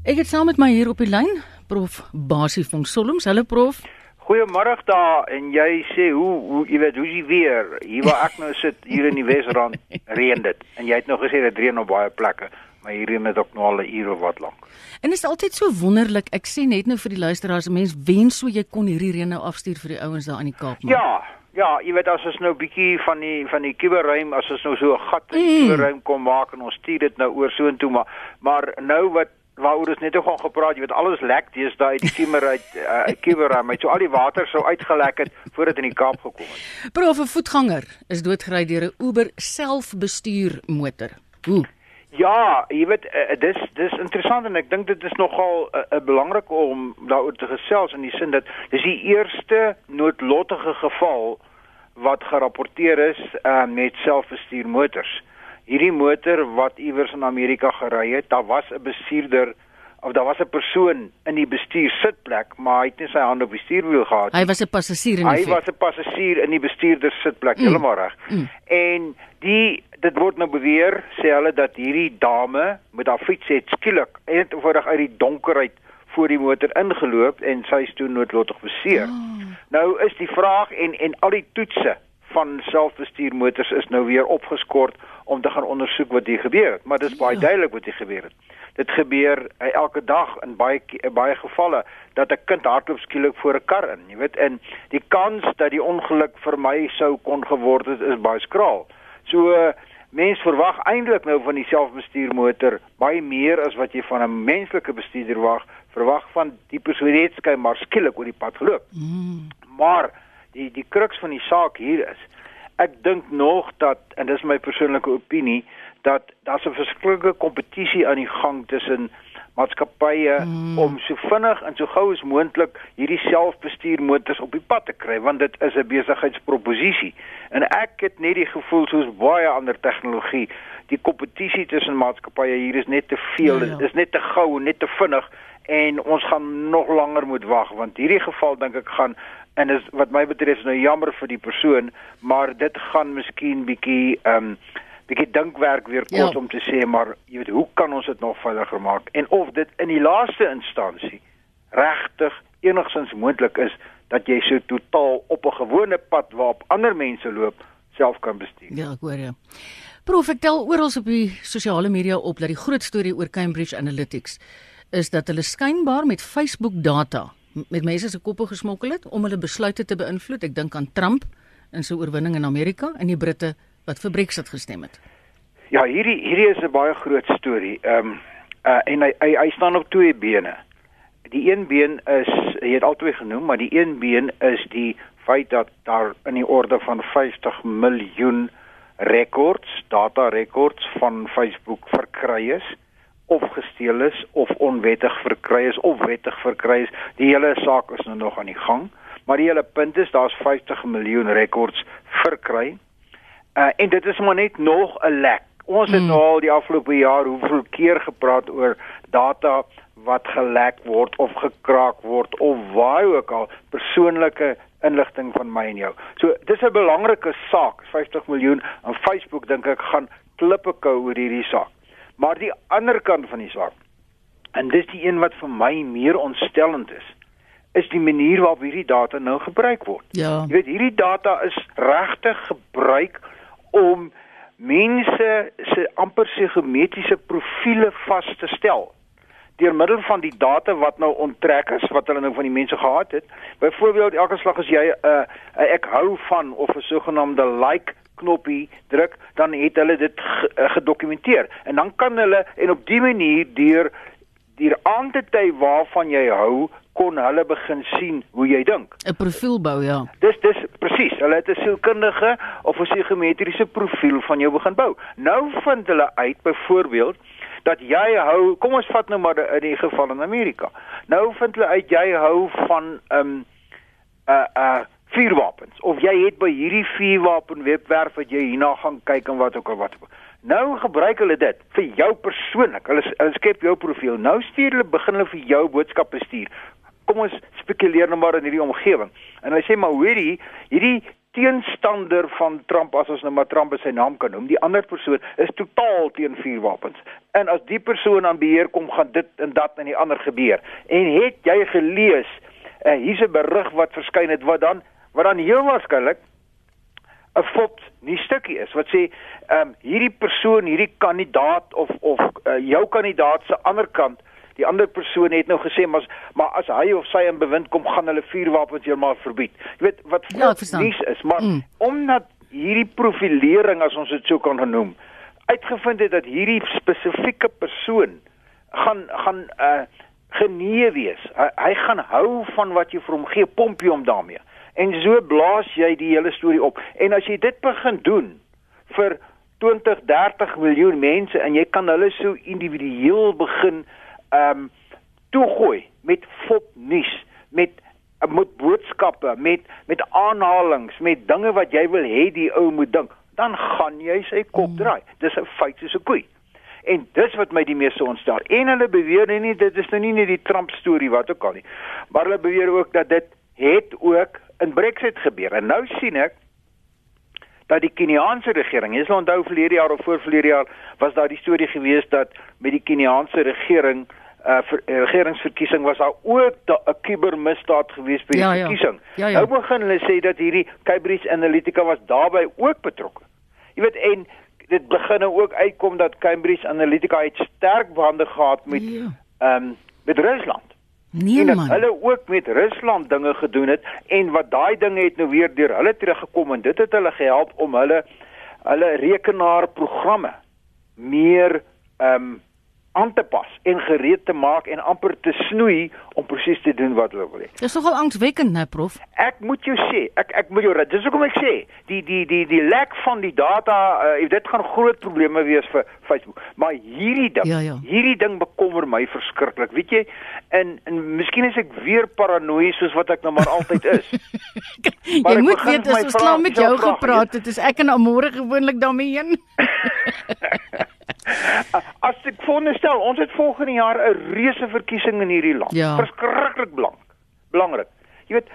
Ek het saam met my hier op die lyn Prof Basie van Solms. Hallo Prof. Goeiemôre daar en jy sê hoe hoe jy weet hoe jy weer hier waar ek nou sit hier in die Wesrand reën dit en jy het nog gesê dit reën op baie plekke maar hier reën dit ook nou al 'n uur of wat lank. En is altyd so wonderlik. Ek sê net nou vir die luisteraars, mense wens so jy kon hierdie reën nou afstuur vir die ouens daar in die Kaap. Man. Ja, ja, jy weet as ons nou bietjie van die van die kuberruim as ons nou so 'n gat in die mm. kuberruim kom maak en ons stuur dit nou oor so intoe maar maar nou wat waaroor ons net ook al gepraat, jy weet alles lek deesdae uit die kimmer uit uh, kuberruim. So al die water sou uitgelek het voordat in die Kaap gekom het. Prof 'n voetganger is doodgery deur 'n Uber selfbestuur motor. Hoe? Ja, jy weet uh, dis dis interessant en ek dink dit is nogal uh, uh, belangrik om daaroor te gesels in die sin dat dis die eerste noodlottige geval wat gerapporteer is uh, met selfbestuur motors. Hierdie motor wat iewers in Amerika gery het, daar was 'n bestuurder of daar was 'n persoon in die bestuursitplek, maar hy het nie sy hand op die stuurwiel gehad nie. Hy was 'n passasier in die Hy was 'n passasier in die bestuurdersitplek, mm. heeltemal reg. Mm. En die dit word nou beweer sê hulle dat hierdie dame met haar fiets het skielik eenvoudig uit die donker uit voor die motor ingeloop en sy is toe noodlottig beseer. Oh. Nou is die vraag en en al die toetse van selfbestuurmotors is nou weer opgeskort om te gaan ondersoek wat hier gebeur het, maar dit is baie ja. duidelik wat hier gebeur het. Dit gebeur uh, elke dag in baie uh, baie gevalle dat 'n kind hardloop skielik voor 'n kar in, jy weet, en die kans dat die ongeluk vir my sou kon geword het is baie skraal. So uh, mens verwag eintlik nou van die selfbestuurmotor baie meer as wat jy van 'n menslike bestuurder wag, verwag van die persoon net skei maar skielik oor die pad geloop. Mm. Maar die die kruks van die saak hier is ek dink nog dat en dis my persoonlike opinie dat daar 'n verskillende kompetisie aan die gang tussen maatskappye mm. om so vinnig en so gou as moontlik hierdie selfbestuurmotors op die pad te kry want dit is 'n besigheidsproposisie en ek het net die gevoel soos baie ander tegnologie die kompetisie tussen maatskappye hier is net te veel ja, ja. is net te gou net te vinnig en ons gaan nog langer moet wag want hierdie geval dink ek gaan en is wat my betref nou jammer vir die persoon, maar dit gaan miskien bietjie ehm um, bietjie dinkwerk weer kos ja. om te sê maar jy weet hoe kan ons dit nog veiliger maak en of dit in die laaste instansie regtig enigsins moontlik is dat jy so totaal op 'n gewone pad waarop ander mense loop self kan bestuur. Ja, ek hoor jou. Prof, ek tel oral op die sosiale media op dat die groot storie oor Cambridge Analytics is dat hulle skynbaar met Facebook data met mense se koppe gesmokkel het om hulle besluite te beïnvloed. Ek dink aan Trump en sy oorwinning in Amerika en die Britte wat vir Brexit gestem het. Ja, hierdie hierdie is 'n baie groot storie. Ehm um, uh, en hy, hy hy staan op twee bene. Die een been is jy het albei genoem, maar die een been is die feit dat daar in die orde van 50 miljoen rekords, data rekords van Facebook verkry is of gesteel is of onwettig verkry is of wettig verkry is. Die hele saak is nou nog aan die gang. Maar die hele punt is daar's 50 miljoen rekords verkry. Uh, en dit is maar net nog 'n lek. Ons het mm. nou al die afgelope jaar hoeveel keer gepraat oor data wat gelek word of gekraak word of waar ook al persoonlike inligting van my en jou. So dis 'n belangrike saak. 50 miljoen aan Facebook dink ek gaan klippe kou oor hierdie saak. Maar die ander kant van die saak en dis die een wat vir my meer ontstellend is, is die manier waarop hierdie data nou gebruik word. Ja. Jy weet hierdie data is regtig gebruik om mense se amper psigometiese profile vas te stel deur middel van die data wat nou onttrek is wat hulle nou van die mense gehad het. Byvoorbeeld elke slag as jy 'n uh, uh, ek hou van of 'n sogenaamde like knoppie druk, dan het hulle dit eh, gedokumenteer. En dan kan hulle en op die manier deur deur aan te dui waarvan jy hou, kon hulle begin sien hoe jy dink. 'n Profiel bou, ja. Dis dis presies. Hulle het 'n sielkundige of 'n psigometriese profiel van jou begin bou. Nou vind hulle uit byvoorbeeld dat jy hou, kom ons vat nou maar in die geval in Amerika. Nou vind hulle uit jy hou van ehm um, 'n uh, 'n uh, vuurwapens of jy het by hierdie vuurwapen webwerf wat jy hierna gaan kyk en wat ook al wat nou gebruik hulle dit vir jou persoonlik hulle hulle skep jou profiel nou stuur hulle begin hulle vir jou boodskappe stuur kom ons spekuleer nou maar in hierdie omgewing en hulle sê maar hoorie hierdie teenstander van Trump as ons nou maar Trump by sy naam kan noem. Die ander persoon is totaal teen vuurwapens. En as die persoon aan beheer kom, gaan dit en dat en die ander gebeur. En het jy gelees, uh, hier's 'n berig wat verskyn het wat dan wat dan heel waarskynlik 'n fop nie stukkie is wat sê ehm um, hierdie persoon, hierdie kandidaat of of uh, jou kandidaat se ander kant Die ander persoon het nou gesê maar maar as hy of sy in bewind kom gaan hulle vuurwapens heeltemal verbied. Jy weet wat ja, nuus is, maar mm. omdat hierdie profilering as ons dit sou kan genoem uitgevind het dat hierdie spesifieke persoon gaan gaan uh genee wees. Hy, hy gaan hou van wat jy vir hom gee, pomp jy hom daarmee. En so blaas jy die hele storie op. En as jy dit begin doen vir 20, 30 miljoen mense en jy kan hulle so individueel begin ehm um, toegooi met fopnuus, met met boodskappe, met met aanhalings, met dinge wat jy wil hê die ou moet dink, dan gaan jy sy kop mm. draai. Dis 'n feit soos 'n koei. En dis wat my die meeste ontstel. En hulle beweer nie, nie dit is nou nie net die Trump storie wat ook al nie. Maar hulle beweer ook dat dit het ook in Brexit gebeur. En nou sien ek dat die Keniaanse regering, jy sal onthou verlede jaar of voor verlede jaar was daar die storie gewees dat met die Keniaanse regering uh ver, uh, regeringsverkiesing was daar ook 'n kubermisdaad gewees by die ja, ja. verkiesing. Ja, ja. Nou begin hulle sê dat hierdie Cambridge Analytica was daarbey ook betrokke. Jy weet en dit begin nou ook uitkom dat Cambridge Analytica het sterk bande gehad met ja. ehm ja. um, met Rusland. Nee man. Hulle ook met Rusland dinge gedoen het en wat daai dinge het nou weer deur hulle teruggekom en dit het hulle gehelp om hulle hulle rekenaarprogramme meer ehm um, aan te pas en gereed te maak en amper te snoei om presies te doen wat hulle wil hê. Dis nogal angswekkend, né, prof? Ek moet jou sê, ek ek moet jou raad. Dis hoekom ek sê, die die die die lek van die data, uh, dit gaan groot probleme wees vir Facebook. Maar hierdie ding, ja, ja. hierdie ding bekommer my verskriklik. Weet jy, en en miskien is ek weer paranoïes soos wat ek nou maar altyd is. jy moet weet as ons klaar met jou gepraat het, is ek en Amore gewoonlik daarmee heen. As ek voorstel, ons het volgende jaar 'n reuse verkiesing in hierdie land. Ja. Verskriklik belang. Belangrik. Jy weet,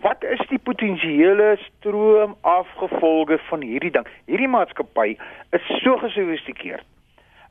wat is die potensiële stroom afgevolge van hierdie ding? Hierdie maatskappy is so gesofistikeerd.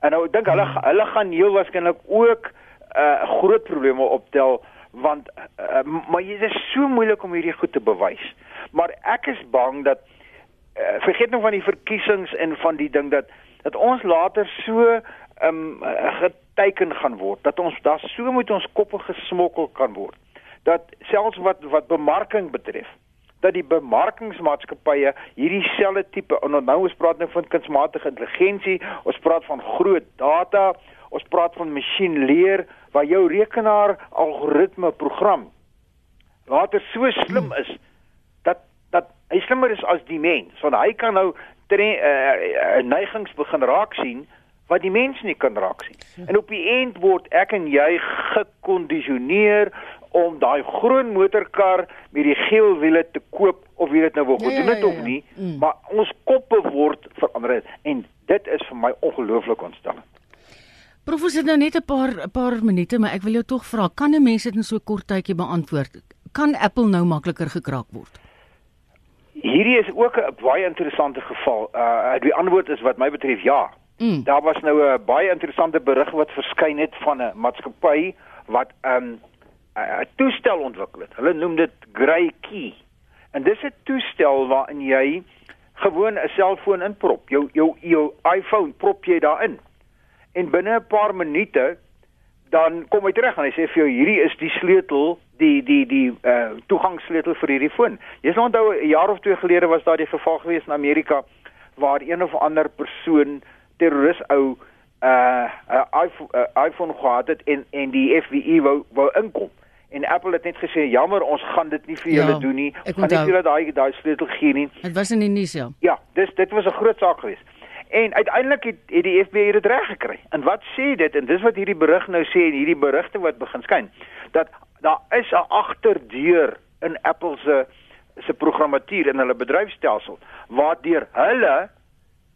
En nou ek dink hulle hmm. hulle gaan heel waarskynlik ook uh, groot probleme optel want uh, maar dit is so moeilik om hierdie goed te bewys. Maar ek is bang dat uh, vergeet nou van die verkiesings en van die ding dat dat ons later so um geteken gaan word dat ons daar so met ons koppe gesmokkel kan word dat selfs wat wat bemarking betref dat die bemarkingsmaatskappye hierdie selfde tipe nou ons praat nou van kunsmatige intelligensie ons praat van groot data ons praat van masjien leer waar jou rekenaar algoritme program later so slim is dat dat hy slimmer is as die mens want hy kan nou tre uh, neigings begin raak sien wat die mens nie kan raak sien. En op die end word ek en jy gekondisioneer om daai groen motorkar met die geel wiele te koop of jy dit nou wil ja, doen dit ja, ja, of nie, mm. maar ons koppe word verander en dit is vir my ongelooflik ontstellend. Prof, ons het nou net 'n paar 'n paar minute, maar ek wil jou tog vra, kan 'n mens dit in so kort tydjie beantwoord? Kan Apple nou makliker gekraak word? Hierdie is ook 'n baie interessante geval. Uh die antwoord is wat my betref ja. Mm. Daar was nou 'n baie interessante berig wat verskyn het van 'n maatskappy wat 'n um, 'n toestel ontwikkel het. Hulle noem dit Grey Key. En dis 'n toestel waarin jy gewoon 'n selfoon inprop. Jou jou jou iPhone prop jy daarin. En binne 'n paar minute dan kom hy terug en hy sê vir jou hierdie is die sleutel die die die uh toegangssleutel vir hierdie foon. Jy sal onthou 'n jaar of twee gelede was daar die geval gewees in Amerika waar een of ander persoon terroris ou uh 'n iPhone, uh, iPhone gehad het en en die FBI wou wou inkom. En Apple het net gesê jammer ons gaan dit nie vir julle ja, doen nie. Gaan nie vir daai daai sleutel gee nie. Dit was in die nuus ja. Ja, dis dit was 'n groot saak geweest. En uiteindelik het, het die FBI dit reg gekry. En wat sê dit? En dis wat hierdie berig nou sê en hierdie berigte wat begin skyn dat daar is 'n agterdeur in Apple se se programmatuur in hulle bedryfstelsel waardeur hulle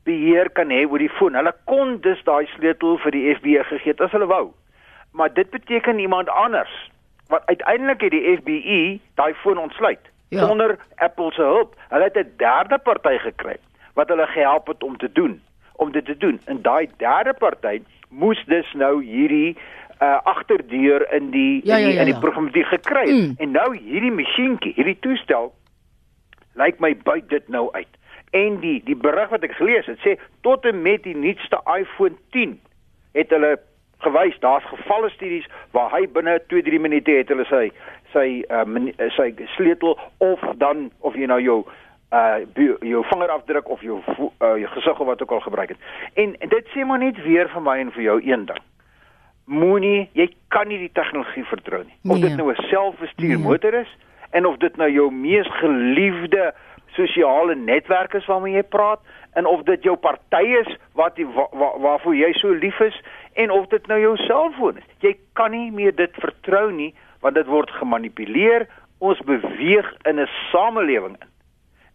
beheer kan hê oor die foon. Hulle kon dus daai sleutel vir die FBI gegee het as hulle wou. Maar dit beteken iemand anders wat uiteindelik het die FBI daai foon ontsluit ja. sonder Apple se hulp. Hulle het 'n derde party gekry wat hulle gehelp het om te doen, om dit te doen. En daai derde party moes dus nou hierdie uh agterdeur in die ja, in die ja, ja, ja. in die programmatuur gekry mm. en nou hierdie masjienkie, hierdie toestel lyk my buit dit nou uit. En die die berig wat ek gelees het sê tot en met die nuutste iPhone 10 het hulle gewys daar's gevalle studies waar hy binne 2-3 minute het hulle sy sy uh, sy sleutel of dan of jy nou jou uh jou vingerafdruk of jou uh, jou gesig of wat ook al gebruik het. En, en dit sê maar net weer vir my en vir jou een ding. Moenie, jy kan nie die tegnologie vertrou nie. Of nee. dit nou 'n selfbestuur nee. motor is en of dit nou jou mees geliefde sosiale netwerk is waarmee jy praat en of dit jou party is wat waar, waar, waarvoor jy so lief is en of dit nou jou selfoon is. Jy kan nie meer dit vertrou nie want dit word gemanipuleer. Ons beweeg in 'n samelewing in.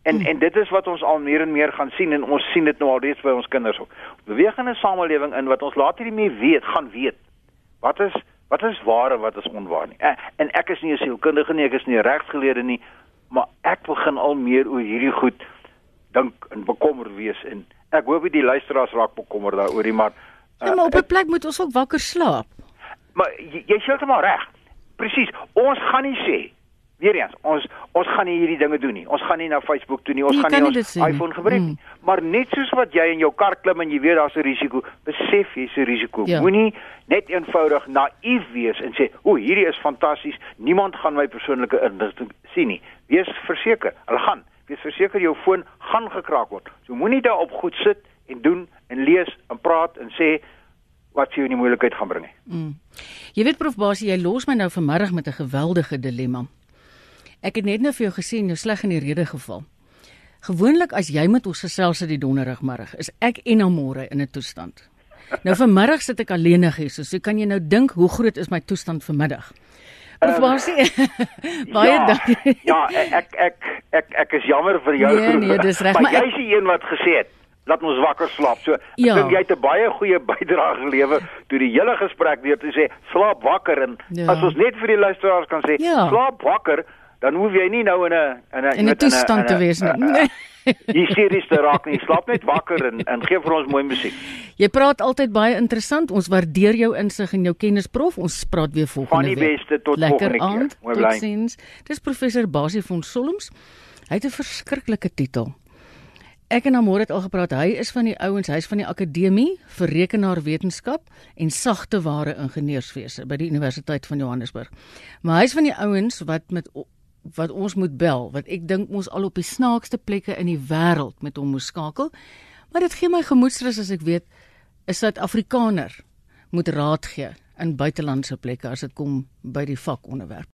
En hmm. en dit is wat ons al meer en meer gaan sien en ons sien dit nou al reeds by ons kinders ook. Beweeg in 'n samelewing in wat ons later nie meer weet gaan weet. Wat is wat is waar en wat is onwaar nie. En, en ek is nie 'n sielkundige nie, ek is nie regsgeleerde nie, maar ek begin al meer oor hierdie goed dink en bekommerd wees en ek hoop die luisteraars raak bekommerd daaroor, maar uh, ja, maar op 'n plek moet ons ook wakker slaap. Maar jy, jy sê dit maar reg. Presies. Ons gaan nie sê weer eens, ons ons gaan nie hierdie dinge doen nie. Ons gaan nie na Facebook toe nie. Ons jy gaan nie ons iPhone gebruik nie. Mm. Maar net soos wat jy in jou kar klim en jy weet daar's 'n risiko, besef jy se risiko. Ja. Moenie net eenvoudig naïef wees en sê, "O, hierdie is fantasties. Niemand gaan my persoonlike inligting sien nie." Wees verseker, hulle gaan. Wees verseker jou foon gaan gekraak word. So moenie daarop goed sit en doen en lees en praat en sê wat jy in die moeilikheid gaan bring nie. Mm. Jy weet prof Basie, jy los my nou vanmiddag met 'n geweldige dilemma. Ek het net nou vir jou gesê jy sleg in die rede geval. Gewoonlik as jy met ons gesels uit die donderigmiddag, is ek en Amore in 'n toestand. Nou vanmiddag sit ek alleenig hier, so kan jy nou dink hoe groot is my toestand vanmiddag. Of um, jy baie ja, dankie. Ja, ek ek ek ek is jammer vir jou. Nee, nee, dis reg, maar, maar jy is die een wat gesê het laat ons wakker slaap. So ja. dink jy het 'n baie goeie bydrae gelewer toe die hele gesprek weer te sê slaap wakker en ja. as ons net vir die luisteraars kan sê ja. slaap wakker dan hoef jy nie nou in 'n in 'n in 'n toestand te wees nie. Jy series te raak nie. Slaap net wakker en en gee vir ons mooi musiek. Jy praat altyd baie interessant. Ons waardeer jou insig en jou kennis prof. Ons praat weer volgende week. Van die beste tot Lekker volgende aand, keer. Mooi bly. Totsiens. Dis professor Basie van Solms. Hy het 'n verskriklike titel. Ek en Amor het al gepraat. Hy is van die ouens, hy's van die Akademie vir Rekenaarwetenskap en Sagte Ware Ingenieurswese by die Universiteit van Johannesburg. Maar hy's van die ouens wat met wat ons moet bel, wat ek dink ons al op die snaakste plekke in die wêreld met hom moet skakel. Maar dit gee my gemoedsrus as ek weet 'n Suid-Afrikaner moet raad gee in buitelandse plekke as dit kom by die vakonderwerp.